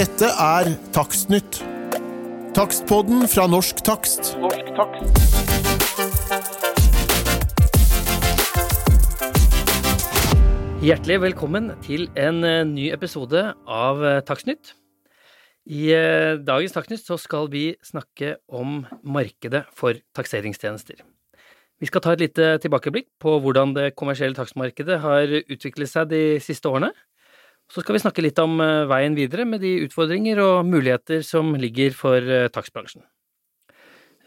Dette er Takstnytt. Takstpodden fra Norsk Takst. Norsk takst. Hjertelig velkommen til en eh, ny episode av eh, Takstnytt. I eh, dagens Takstnytt så skal vi snakke om markedet for takseringstjenester. Vi skal ta et lite tilbakeblikk på hvordan det kommersielle takstmarkedet har utviklet seg de siste årene. Så skal vi snakke litt om veien videre med de utfordringer og muligheter som ligger for takstbransjen.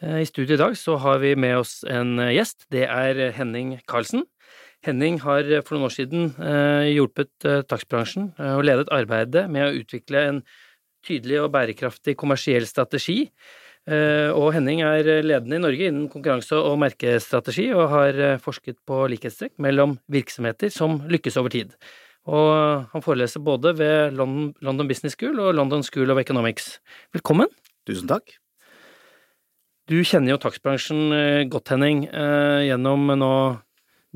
I studio i dag så har vi med oss en gjest. Det er Henning Karlsen. Henning har for noen år siden eh, hjulpet eh, takstbransjen eh, og ledet arbeidet med å utvikle en tydelig og bærekraftig kommersiell strategi. Eh, og Henning er ledende i Norge innen konkurranse- og merkestrategi, og har eh, forsket på likhetstrekk mellom virksomheter som lykkes over tid. Og han foreleser både ved London, London Business School og London School of Economics. Velkommen! Tusen takk. Du kjenner jo takstbransjen eh, godt, Henning, eh, gjennom nå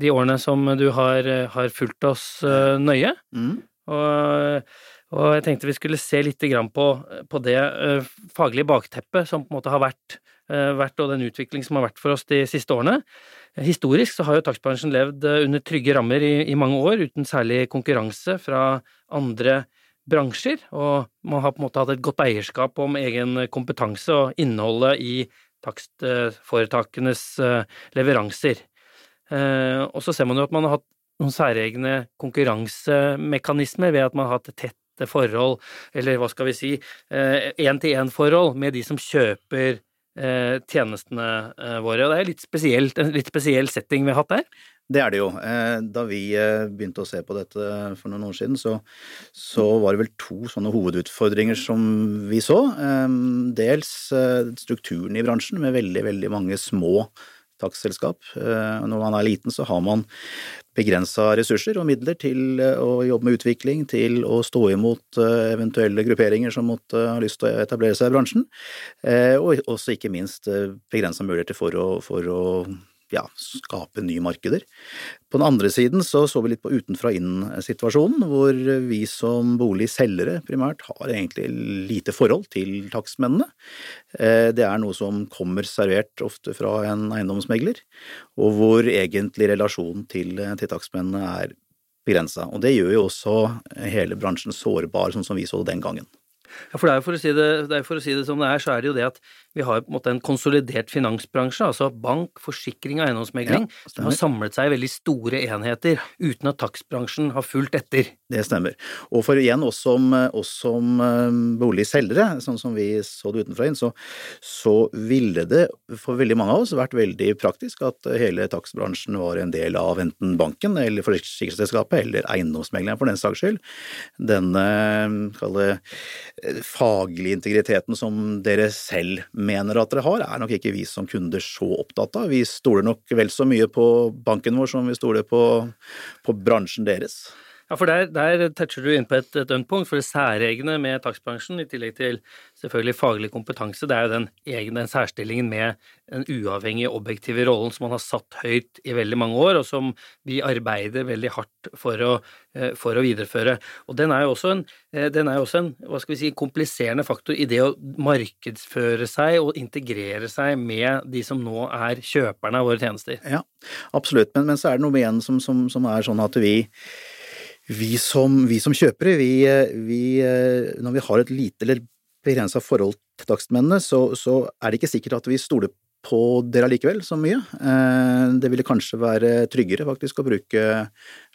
de årene som du har, eh, har fulgt oss eh, nøye. Mm. Og, og jeg tenkte vi skulle se litt grann på, på det eh, faglige bakteppet som på en måte har vært, eh, vært, og den utvikling som har vært for oss de siste årene. Historisk så har jo takstbransjen levd eh, under trygge rammer i, i mange år, uten særlig konkurranse fra andre bransjer, og man har på en måte hatt et godt eierskap om egen kompetanse og innholdet i takstforetakenes eh, leveranser. Eh, Og så ser man jo at man har hatt noen særegne konkurransemekanismer ved at man har hatt tette forhold, eller hva skal vi si, én-til-én-forhold med de som kjøper eh, tjenestene eh, våre. Og det er litt spesielt, en litt spesiell setting vi har hatt der. Det er det jo. Eh, Da vi eh, begynte å se på dette for noen år siden, så, så var det vel to sånne hovedutfordringer som vi så. Eh, Dels eh, strukturen i bransjen med veldig, veldig mange små takstselskap. Eh, Når man er liten, så har man begrensa ressurser og midler til eh, å jobbe med utvikling, til å stå imot eh, eventuelle grupperinger som måtte ha lyst til å etablere seg i bransjen, Eh, og også ikke minst begrensa muligheter for å, for å ja, skape nye markeder. På den andre siden så så vi litt på utenfra-inn-situasjonen, hvor vi som boligselgere primært har egentlig lite forhold til takstmennene. Eh, Det er noe som kommer servert ofte fra en eiendomsmegler, og hvor egentlig relasjonen til, til takstmennene er begrensa. Og det gjør jo også hele bransjen sårbar, sånn som vi så det den gangen. Ja, for det er jo for å si det, for å si det som det er, så er det jo det at vi har på en måte en konsolidert finansbransje, altså bank, forsikring og eiendomsmegling, Ja, som har samlet seg i veldig store enheter uten at takstbransjen har fulgt etter. Det stemmer. Og for igjen, oss som, oss som eh, boligselgere, sånn som vi så det utenfra inn, så, så ville det for veldig mange av oss vært veldig praktisk at hele takstbransjen var en del av enten banken eller forsikringsselskapet eller eiendomsmegleren for den saks skyld. Denne kall det eh, faglige integriteten som dere selv mener at dere har, er nok ikke vi som kunder så opptatt av. Vi stoler nok vel så mye på banken vår som vi stoler på, på bransjen deres. Ja, for der, der toucher du inn på et, et ømt punkt, for det særegne med takstbransjen, i tillegg til selvfølgelig faglig kompetanse, det er jo den egne den særstillingen med den uavhengige, objektive rollen som man har satt høyt i veldig mange år, og som vi arbeider veldig hardt for å, eh, for å videreføre. Og den er jo også en, eh, den er også en hva skal vi si, kompliserende faktor i det å markedsføre seg og integrere seg med de som nå er kjøperne av våre tjenester. Ja, absolutt. Men, men så er det noe igjen som, som, som er sånn at vi, vi, som, vi som kjøpere, vi, vi, når vi har et lite eller begrensa forhold til takstmennene, så, så er det ikke sikkert at vi stoler på dere allikevel så mye. Eh, Det ville kanskje være tryggere faktisk å bruke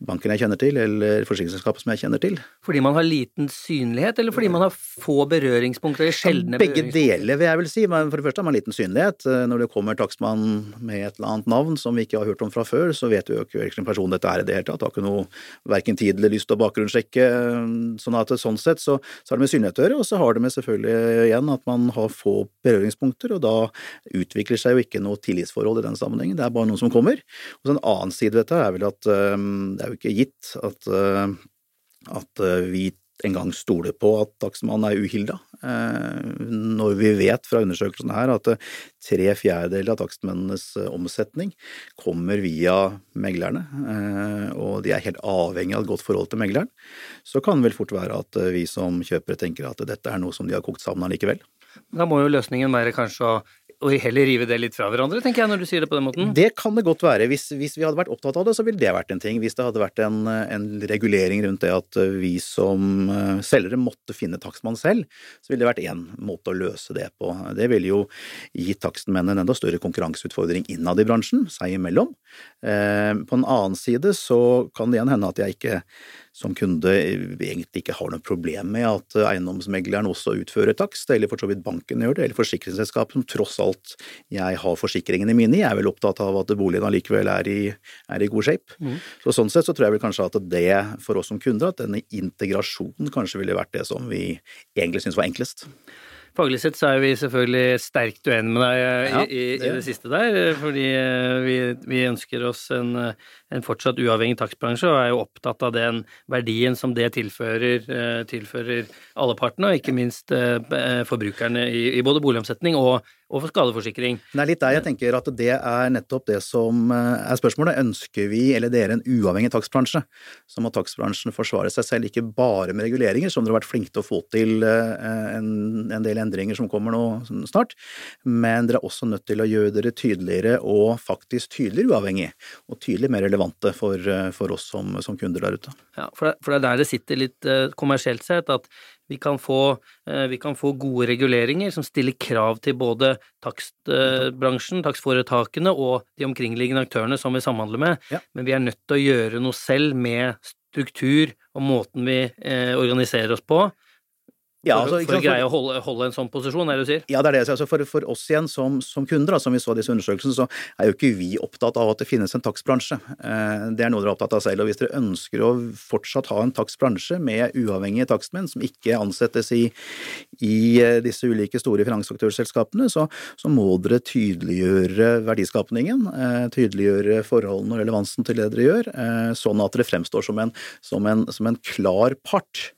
banken jeg kjenner til, eller forsikringsselskapet som jeg kjenner til. Fordi man har liten synlighet, eller fordi man har få berøringspunkter, eller sjeldne Begge deler, vil jeg vel si. Men for det første har man liten synlighet. Eh, Når det kommer takstmann med et eller annet navn som vi ikke har hørt om fra før, så vet vi jo ikke hvilken person dette er i det hele tatt. Har ikke noe verken tid eller lyst til å bakgrunnssjekke. Sånn at sånn sett så, så har det med synlighet å gjøre, og så har det med selvfølgelig igjen at man har få berøringspunkter, og da utvikler seg jo ikke noe tillitsforhold i den sammenhengen. Det er bare noen som kommer. Og så en annen side ved dette er vel at eh, det er jo ikke gitt at, uh, at eh, vi engang stole på at takstmannen er uhilda. Når vi vet fra undersøkelsene her at tre fjerdedeler av takstmennenes omsetning kommer via meglerne, og de er helt avhengig av et godt forhold til megleren, så kan det vel fort være at vi som kjøpere tenker at dette er noe som de har kokt sammen allikevel. Da må jo løsningen være kanskje å og heller rive det litt fra hverandre, tenker jeg, når du sier det på den måten? Det kan det godt være. Hvis, hvis vi hadde vært opptatt av det, så ville det vært en ting. Hvis det hadde vært en, en regulering rundt det at vi som eh, selgere måtte finne takstmann selv, så ville det vært én måte å løse det på. Det ville jo gitt takstmennene en enda større konkurranseutfordring innad i bransjen, seg imellom. Eh, på en annen side så kan det igjen hende at jeg ikke som kunde egentlig ikke har noe problem med at eiendomsmegleren også utfører takst, eller for så vidt banken gjør det, eller forsikringsselskapet, som tross alt jeg har forsikringene mine i. Jeg er vel opptatt av at boligen allikevel er i, er i god shape. Mm. Så sånn sett så tror jeg vel kanskje at det for oss som kunder, at denne integrasjonen kanskje ville vært det som vi egentlig syns var enklest. Faglig sett så er vi selvfølgelig sterkt uenige med deg eh, ja, i, i, det. i, det. siste der, eh, fordi eh, vi, vi ønsker oss en, en, fortsatt uavhengig takstbransje og er jo opptatt av den verdien som det tilfører, tilfører alle partene, og ikke minst forbrukerne i, i både boligomsetning og og for skadeforsikring. Det er litt der jeg tenker at det er nettopp det som eh, er spørsmålet. Ønsker vi, eller dere, en uavhengig takstbransje? Så må takstbransjen forsvare seg selv, ikke bare med reguleringer, som dere har vært flinke til å få til eh, en, en del endringer som kommer nå snart, men dere er også nødt til å gjøre dere tydeligere og faktisk tydeligere uavhengig, og tydelig mer relevante for, eh, for oss som, som, kunder der ute. Ja, for det, for det er der det sitter litt kommersielt sett, at vi kan, få, eh, vi kan, få, gode reguleringer som stiller krav til både takstbransjen, takstforetakene og de omkringliggende aktørene som vi samhandler med, ja. men vi er nødt til å gjøre noe selv med struktur og måten vi eh, organiserer oss på, ja, altså, for, for, å greie å holde, holde, en sånn posisjon, er det du sier? Ja, det er det. Altså, for, for, oss igjen som, som kunder, da, som vi så disse undersøkelsene, så er jo ikke vi opptatt av at det finnes en takstbransje. Eh, det er noe dere er opptatt av selv. og Hvis dere ønsker å fortsatt ha en takstbransje med uavhengige takstmenn som ikke ansettes i, i eh, disse ulike store finansaktørselskapene, så, så, må dere tydeliggjøre verdiskapningen, eh, tydeliggjøre forholdene og relevansen til det dere gjør, eh, sånn at dere fremstår som en, som en, som en klar part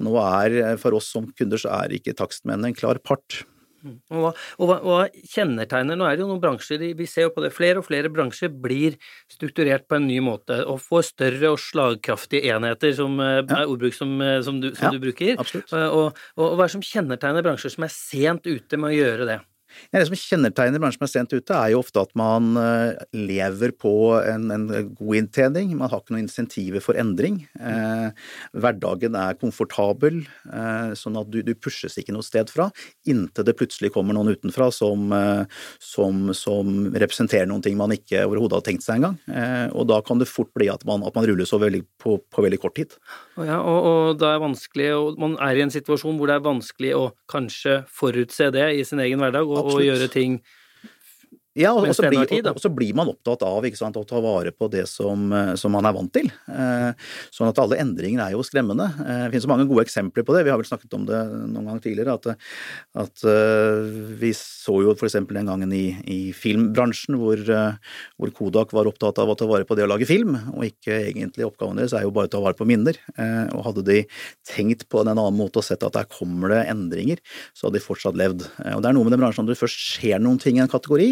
nå er, For oss som kunder så er ikke takstmennene en klar part. Mm. Og hva, og, hva, kjennetegner Nå er det jo noen bransjer, vi ser jo på det, flere og flere bransjer blir strukturert på en ny måte og får større og slagkraftige enheter, som eh, ja. er ordbruk som, eh, som, du, som ja, du, bruker. Absolutt. Og, og, hva er det som kjennetegner bransjer som er sent ute med å gjøre det? Ja, det som kjennetegner bransjen som er sent ute, er jo ofte at man eh, lever på en, en god inntjening. Man har ikke noen insentiver for endring. Eh, hverdagen er komfortabel, eh, sånn at du, du, pushes ikke noe sted fra inntil det plutselig kommer noen utenfra som, eh, som, som representerer noen ting man ikke overhodet har tenkt seg engang. Eh, og da kan det fort bli at man, at man ruller så veldig på, på, veldig kort tid. Ja, og, og det er vanskelig, og man er i en situasjon hvor det er vanskelig å kanskje forutse det i sin egen hverdag. og og gjøre ting ja, og, så blir, tid, og, så blir man opptatt av sant, å ta vare på det som, eh, som man er vant til. Eh, sånn at alle endringer er jo skremmende. Eh, det finnes så mange gode eksempler på det. Vi har vel snakket om det noen ganger tidligere. At, at eh, vi så jo f.eks. den gangen i, i filmbransjen hvor, uh, hvor, Kodak var opptatt av å ta vare på det å lage film, og ikke egentlig oppgaven deres er jo bare å ta vare på minner. Og hadde de tenkt på en annen måte og sett at der kommer det endringer, så hadde de fortsatt levd. og det er noe med den bransjen når det først skjer noen ting i en kategori,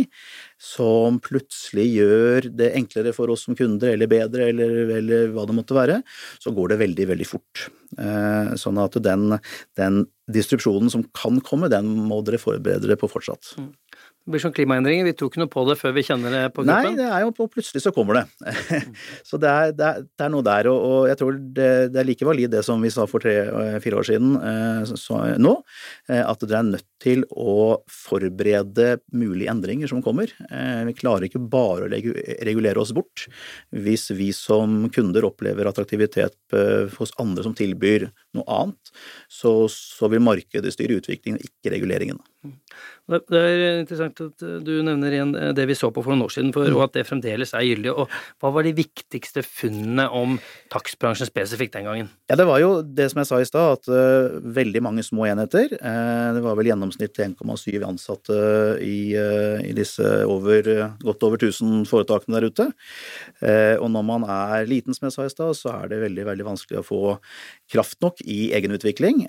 som plutselig gjør det enklere for oss som kunder, eller bedre, eller, eller hva det måtte være, så går det veldig, veldig fort. Eh, sånn at den, den distrupsjonen som kan komme, den må dere forberede dere på fortsatt. Mm. Det blir sånn klimaendringer, vi tror ikke noe på det før vi kjenner det på kroppen? Nei, det er jo og plutselig så kommer det. så det er, det, er, det er, noe der, og, og jeg tror det, det, er like valid det som vi sa for tre-fire år siden eh, så, nå, eh, at dere er nødt til å forberede mulige endringer som kommer. Eh, vi klarer ikke bare å regulere oss bort hvis vi som kunder opplever attraktivitet hos andre som tilbyr noe annet, så, så vil markedet styre utviklingen, ikke reguleringen. Det er interessant at eh, du nevner igjen eh, det vi så på for noen år siden, for, og at det fremdeles er gyldig. Og hva var de viktigste funnene om takstbransjen spesifikt den gangen? Ja, Det var jo det som jeg sa i stad, at uh, veldig mange små enheter. Uh, det var vel gjennomsnitt 1,7 ansatte i, uh, i disse over, godt over 1000 foretakene der ute. og når man er liten, som jeg sa i stad, så er det veldig, veldig vanskelig å få kraft nok i egenutvikling.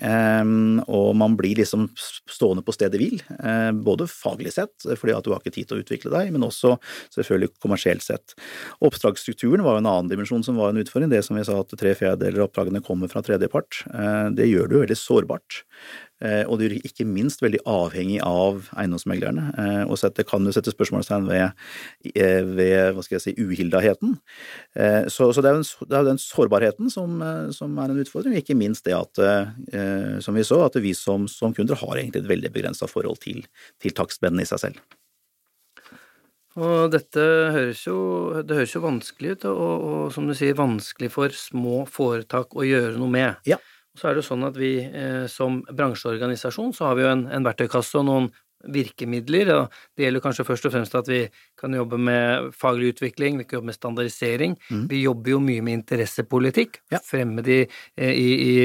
og man blir liksom stående på stedet hvil. både faglig sett, fordi at du har ikke tid til å utvikle deg, men også selvfølgelig kommersielt sett. Oppdragsstrukturen var jo en annen dimensjon som var en utfordring. Det som vi sa at tre fjerdedeler av oppdragene kommer fra tredjepart. Det gjør det jo veldig sårbart. Og du er ikke minst veldig avhengig av eiendomsmeglerne. Og det kan jo sette spørsmålstegn ved, ved hva skal jeg si, uhildaheten. Så, så det er jo den, sårbarheten som, som, er en utfordring, og ikke minst det at, som vi så, at vi som, som kunder har egentlig et veldig begrensa forhold til, til takstmennene i seg selv. Og dette høres jo, det høres jo vanskelig ut, og, og, som du sier, vanskelig for små foretak å gjøre noe med. Ja. Så er det jo sånn at vi eh, som bransjeorganisasjon så har vi jo en, en verktøykasse og noen virkemidler, og det gjelder kanskje først og fremst at vi kan jobbe med faglig utvikling, vi kan jobbe med standardisering. Mm. Vi jobber jo mye med interessepolitikk, ja. fremme de, eh, i, i,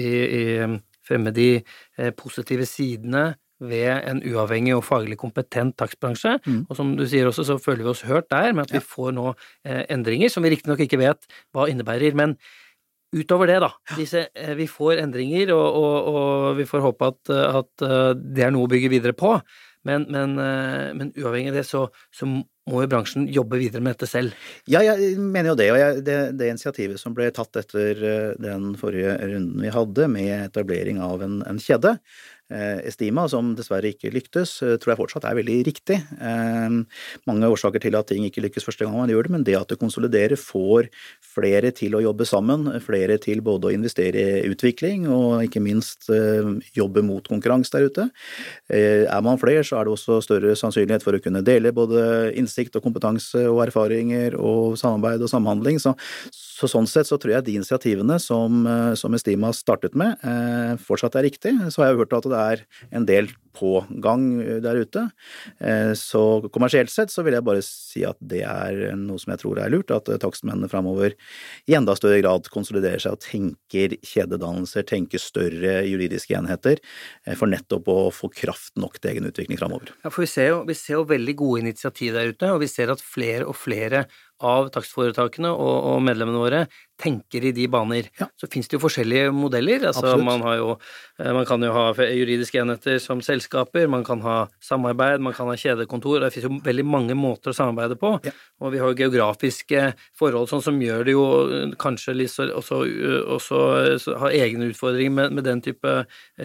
i, fremme de eh, positive sidene ved en uavhengig og faglig kompetent takstbransje. Mm. Og som du sier også, så føler vi oss hørt der med at vi får nå endringer som vi riktignok ikke vet hva innebærer. Men utover det, da. Disse, eh, vi får endringer, og, og, og, vi får håpe at, at, eh, det er noe å bygge videre på. Men, men, eh, men uavhengig av det, så, så, må jo bransjen jobbe videre med dette selv. Ja, jeg mener jo det. Og jeg, det, det, initiativet som ble tatt etter den forrige runden vi hadde, med etablering av en, en kjede, Eh, Estima, som dessverre ikke lyktes, eh, tror jeg fortsatt er veldig riktig. Eh, mange årsaker til at ting ikke lykkes første gang man gjør det, men det at det konsoliderer, får flere til å jobbe sammen, flere til både å investere i utvikling og ikke minst jobbe mot konkurranse der ute. Er man flere, så er det også større sannsynlighet for å kunne dele både innsikt og kompetanse og erfaringer og samarbeid og samhandling. Så, så sånn sett så tror jeg de initiativene som, som Estima startet med, fortsatt er riktig. Så har jeg hørt at det er en del på gang der ute. Eh, så kommersielt sett så vil jeg bare si at det er noe som jeg tror er lurt, at takstmennene framover i enda større grad konsoliderer seg og tenker kjededannelser, tenker større juridiske enheter, eh, for nettopp å få kraft nok til egen utvikling framover. Ja, for vi ser, jo, vi ser jo veldig gode initiativ der ute, og vi ser at flere og flere av takstforetakene og, og, medlemmene våre tenker i de baner. Ja. Så finnes det jo forskjellige modeller. Altså, man, jo, eh, man, kan jo ha juridiske enheter som selskaper, man kan ha samarbeid, man kan ha kjedekontor. Det finnes jo veldig mange måter å samarbeide på. Ja. Og vi har jo geografiske forhold sånn som gjør det jo eh, kanskje litt så, også, eh, også har egne utfordringer med, med, den type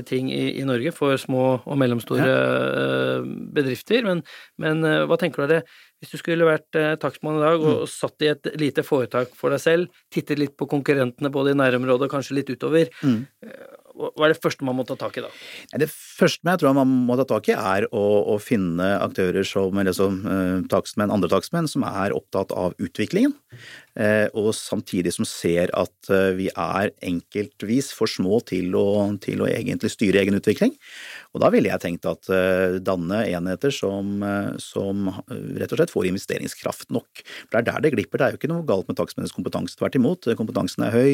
ting i, i, Norge for små og mellomstore ja. bedrifter. Men, men hva tenker du av det? Hvis du skulle vært eh, takstmann i dag og, mm. satt i et lite foretak for deg selv, tittet litt på konkurrentene både i nærområdet og kanskje litt utover, mm. Eh, hva er det første man må ta tak i da? Det første jeg tror man må ta tak i, er å, å finne aktører som, som uh, takstmenn, andre takstmenn som er opptatt av utviklingen, uh, og samtidig som ser at uh, vi er enkeltvis for små til å, til å egentlig styre egen utvikling. Og da ville jeg tenkt at danne enheter som, som, rett og slett får investeringskraft nok. For det er der det glipper. Det er jo ikke noe galt med takstmennenes kompetanse, tvert imot. Kompetansen er høy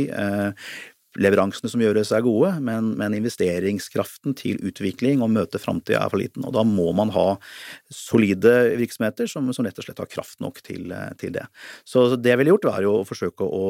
leveransene som gjøres er gode, men, men investeringskraften til utvikling og møte framtida er for liten. Og da må man ha solide virksomheter som, som rett og slett har kraft nok til, til, det. Så det jeg ville gjort, var jo å forsøke å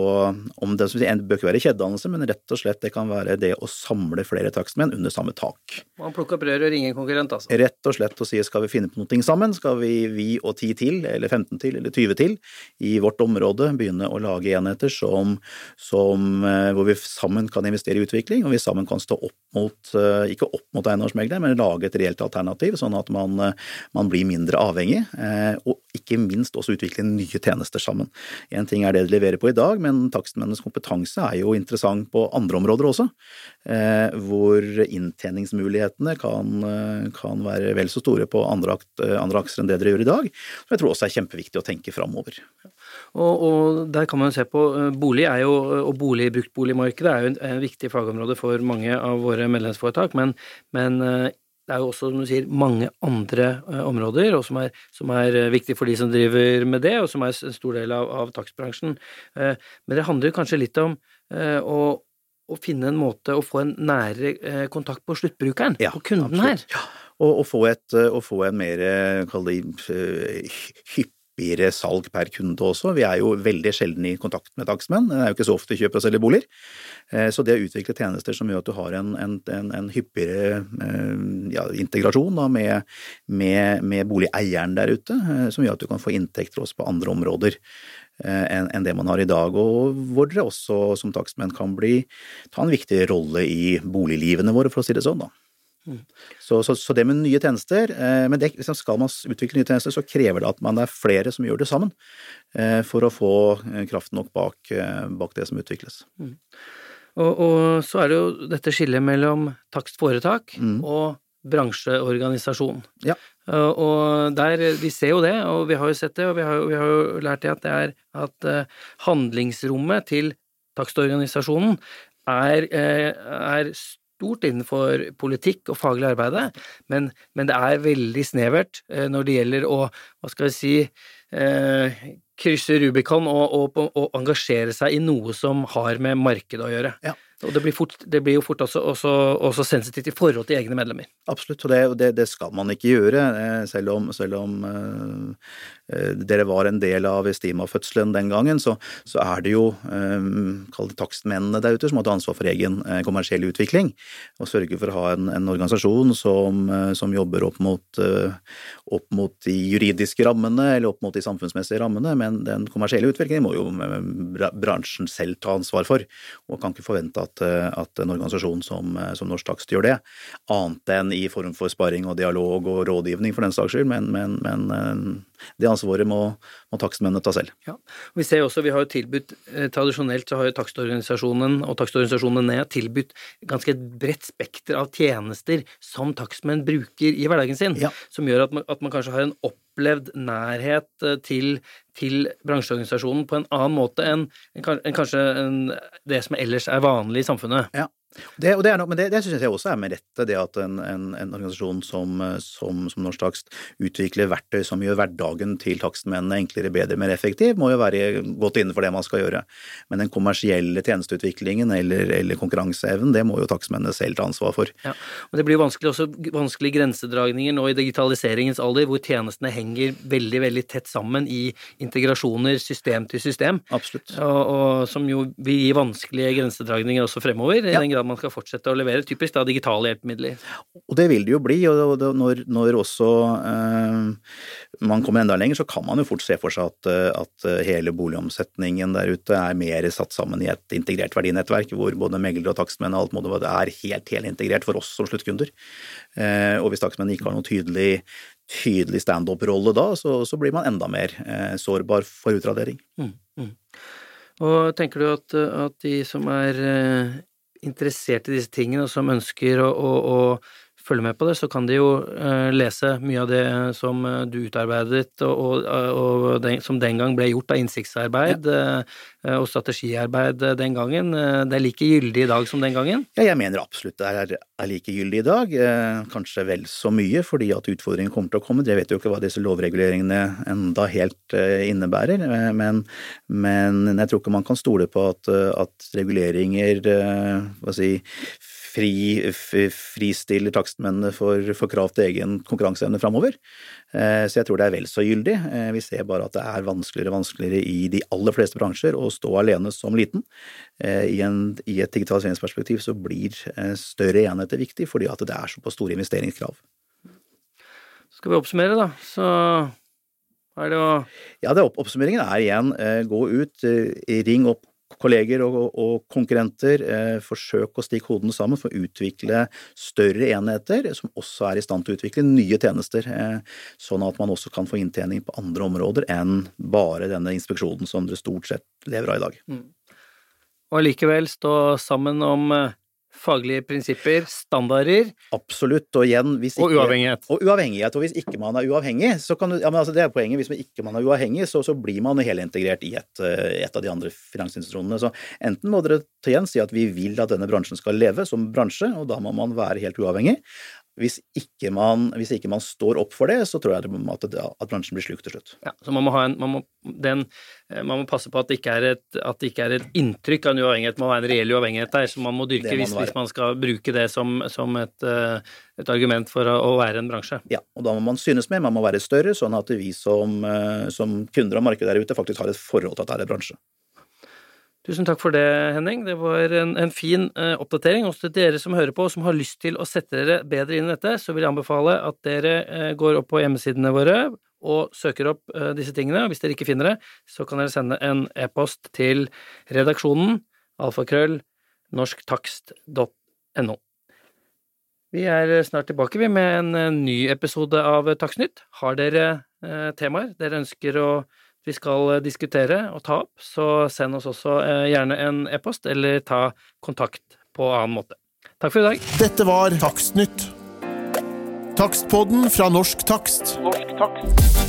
om det det bør ikke være kjededannelse, men rett og slett det kan være det å samle flere takstmenn under samme tak. Man plukker opp røret og ringer en konkurrent, altså? Rett og slett å si skal vi finne på noe sammen, skal vi, vi og ti til, eller 15 til, eller 20 til i vårt område begynne å lage enheter som, som eh, hvor vi sammen sammen kan investere i utvikling, og vi sammen kan stå opp mot, eh, ikke opp mot eiendomsmeglere, men lage et reelt alternativ, sånn at man, eh, man blir mindre avhengig, eh, og ikke minst også utvikle nye tjenester sammen. En ting er det de leverer på i dag, men takstmennenes kompetanse er jo interessant på andre områder også, hvor inntjeningsmulighetene kan, kan være vel så store på andre, andre akser enn det dere gjør i dag. Som jeg tror også er kjempeviktig å tenke framover. Og, og, der kan man jo se på bolig er jo, og bolig, bruktboligmarkedet er jo en, en viktig fagområde for mange av våre medlemsforetak, men, men eh, det er jo også, som du sier, mange andre eh, områder, og som er, som er eh, viktig for de som driver med det, og som er en stor del av, av takstbransjen. Men det handler kanskje litt om å, å finne en måte å få en nære eh, kontakt på sluttbrukeren, Ja, på kunden absolutt. her. Og, og få, et, å få en mer, kall det, eh, hyppigere salg per kunde også. Vi er jo veldig sjelden i kontakt med takstmenn, det er jo ikke så ofte vi kjøper og selger boliger. Eh, Så det å utvikle tjenester som gjør at du har en, en, en, en hyppigere eh, ja, integrasjon da, med, med, med boligeieren der ute, eh, som gjør at du kan få inntekter også på andre områder enn det man har i dag, og hvor dere også som takstmenn kan bli, ta en viktig rolle i boliglivene våre, for å si det sånn. da. Så, så, så det med nye tjenester, eh, men det, liksom skal man utvikle nye tjenester, så krever det at man er flere som gjør det sammen, eh, for å få kraften kraft nok bak, eh, bak det som utvikles. Og, og så er det jo dette skillet mellom takstforetak Mm. og bransjeorganisasjon. Ja. Og, og der, vi ser jo det, og vi har jo sett det, og vi har, vi har jo lært det at det er at eh, handlingsrommet til takstorganisasjonen er, eh, er stort innenfor politikk og faglig arbeide, men, men det er veldig snevert eh, når det gjelder å, hva skal vi si, eh, krysse Rubicon og, og, og engasjere seg i noe som har med markedet å gjøre. Ja. Og det blir, fort, det blir jo fort også, også, også sensitivt i forhold til egne medlemmer. Absolutt, og det, det, det skal man ikke gjøre, eh, selv om, selv om eh, dere var en del av Estima-fødselen den gangen, så, så er det jo eh, kall det takstmennene der ute som har ansvar for egen kommersiell utvikling, og sørge for å ha en, en organisasjon som, som jobber opp mot, eh, opp mot de juridiske rammene, eller opp mot de samfunnsmessige rammene, men den kommersielle utviklingen må jo bransjen selv ta ansvar for, og kan ikke forvente at, eh, at en organisasjon som, eh, som Norsk Takst gjør det, annet enn i form for sparring og dialog og rådgivning for den saks skyld, men, men, men eh, det ansvaret må, må takstmennene ta selv. Ja. Vi ser også, vi har jo tilbudt, eh, tradisjonelt så har jo takstorganisasjonen og takstorganisasjonene tilbudt ganske et bredt spekter av tjenester som takstmenn bruker i hverdagen sin, Ja. som gjør at man, at man kanskje har en opplevd nærhet eh, til, til bransjeorganisasjonen på en annen måte enn enn kanskje enn det som ellers er vanlig i samfunnet. Ja. Det, og det er nok, men det, det synes jeg også er med rette, det at en, en, en organisasjon som, som, som Norsk Takst utvikler verktøy som gjør hverdagen til takstmennene enklere, bedre, mer effektiv, må jo være godt innenfor det man skal gjøre. Men den kommersielle tjenesteutviklingen eller, eller konkurranseevnen, det må jo takstmennene selv ta ansvar for. Ja, men Det blir vanskelig også vanskelige grensedragninger nå i digitaliseringens alder, hvor tjenestene henger veldig veldig tett sammen i integrasjoner system til system. Absolutt. Og, og som jo vil gi vanskelige grensedragninger også fremover, i Ja. den grad man skal fortsette å levere typisk da digitale hjelpemidler. Og det vil det jo bli, og når, når også eh, man kommer enda lenger, så kan man jo fort se for seg at, eh, at eh, hele boligomsetningen der ute er mer satt sammen i et integrert verdinettverk, hvor både megler og takstmenn og alt mulig er helt, helt integrert for oss som sluttkunder. Eh, og hvis takstmennene ikke har noen tydelig, tydelig standup-rolle da, så, så blir man enda mer eh, sårbar for utradering. Og tenker du at, at de som er eh, interessert i disse tingene, og som ønsker å, å, å følge med på det, så kan de jo eh, lese mye av det som eh, du utarbeidet, og, og, og den, som den gang ble gjort av innsiktsarbeid ja. og strategiarbeid eh, den gangen. Eh, Det er like gyldig i dag som den gangen? Ja, jeg mener absolutt det er, er like gyldig i dag, eh, kanskje vel så mye, fordi at utfordringen kommer til å komme. Jeg vet jo ikke hva disse lovreguleringene enda helt eh, innebærer, eh, men, men jeg tror ikke man kan stole på at, eh, at reguleringer eh, hva si, fri, fristiller takstmennene for, for krav til egen konkurranseevne framover. Eh, Så jeg tror det er vel så gyldig. Eh, Vi ser bare at det er vanskeligere og vanskeligere i de aller fleste bransjer å stå alene som liten. Eh, I, en, I et digitaliseringsperspektiv så blir større enheter viktig, fordi at det er såpass store investeringskrav. Skal vi oppsummere, da, så er det å Ja, det opp Oppsummeringen er igjen gå ut, ring opp kolleger og, og, konkurrenter, eh, forsøk å stikke hodene sammen for å utvikle større enheter som også er i stand til å utvikle nye tjenester, eh, sånn at man også kan få inntjening på andre områder enn bare denne inspeksjonen som dere stort sett lever av i dag. og allikevel stå sammen om eh, faglige prinsipper, standarder Absolutt, og igjen hvis og uavhengighet. Og uavhengighet, og hvis ikke man er uavhengig, så kan du, ja, men altså det er poenget, hvis man ikke man er uavhengig, så, så blir man helintegrert i et, eh, et av de andre finansinstitusjonene. Så enten må dere til igjen si at vi vil at denne bransjen skal leve som bransje, og da må man være helt uavhengig. Hvis ikke, man, hvis ikke man står opp for det, så tror jeg at, det, at bransjen blir slukt til slutt. Ja, så man må, ha en, man, må, den, eh, man må passe på at det ikke er et, at det ikke er et inntrykk av en uavhengighet, man må ha en reell uavhengighet der, som man må dyrke hvis, hvis man skal bruke det som, som et, eh, et argument for å, å være en bransje. Ja, og da må man synes med, man må være større, sånn at vi som, eh, som kunder av markedet der ute faktisk har et forhold til at det er en bransje. Tusen takk for det, Henning. Det var en, en fin eh, oppdatering. Også til dere som hører på og som har lyst til å sette dere bedre inn i dette, så vil jeg anbefale at dere eh, går opp på hjemmesidene våre og søker opp eh, disse tingene. Hvis dere ikke finner det, så kan dere sende en e-post til redaksjonen alfakrøll norsktakst.no. Vi er snart tilbake vi med en eh, ny episode av Takstnytt. Har dere eh, temaer dere ønsker å vi skal eh, diskutere og ta opp, så send oss også eh, gjerne en e-post, eller ta kontakt på annen måte. Takk for i dag. Dette var Takstnytt. Takstpodden fra Norsk Takst. Norsk takst.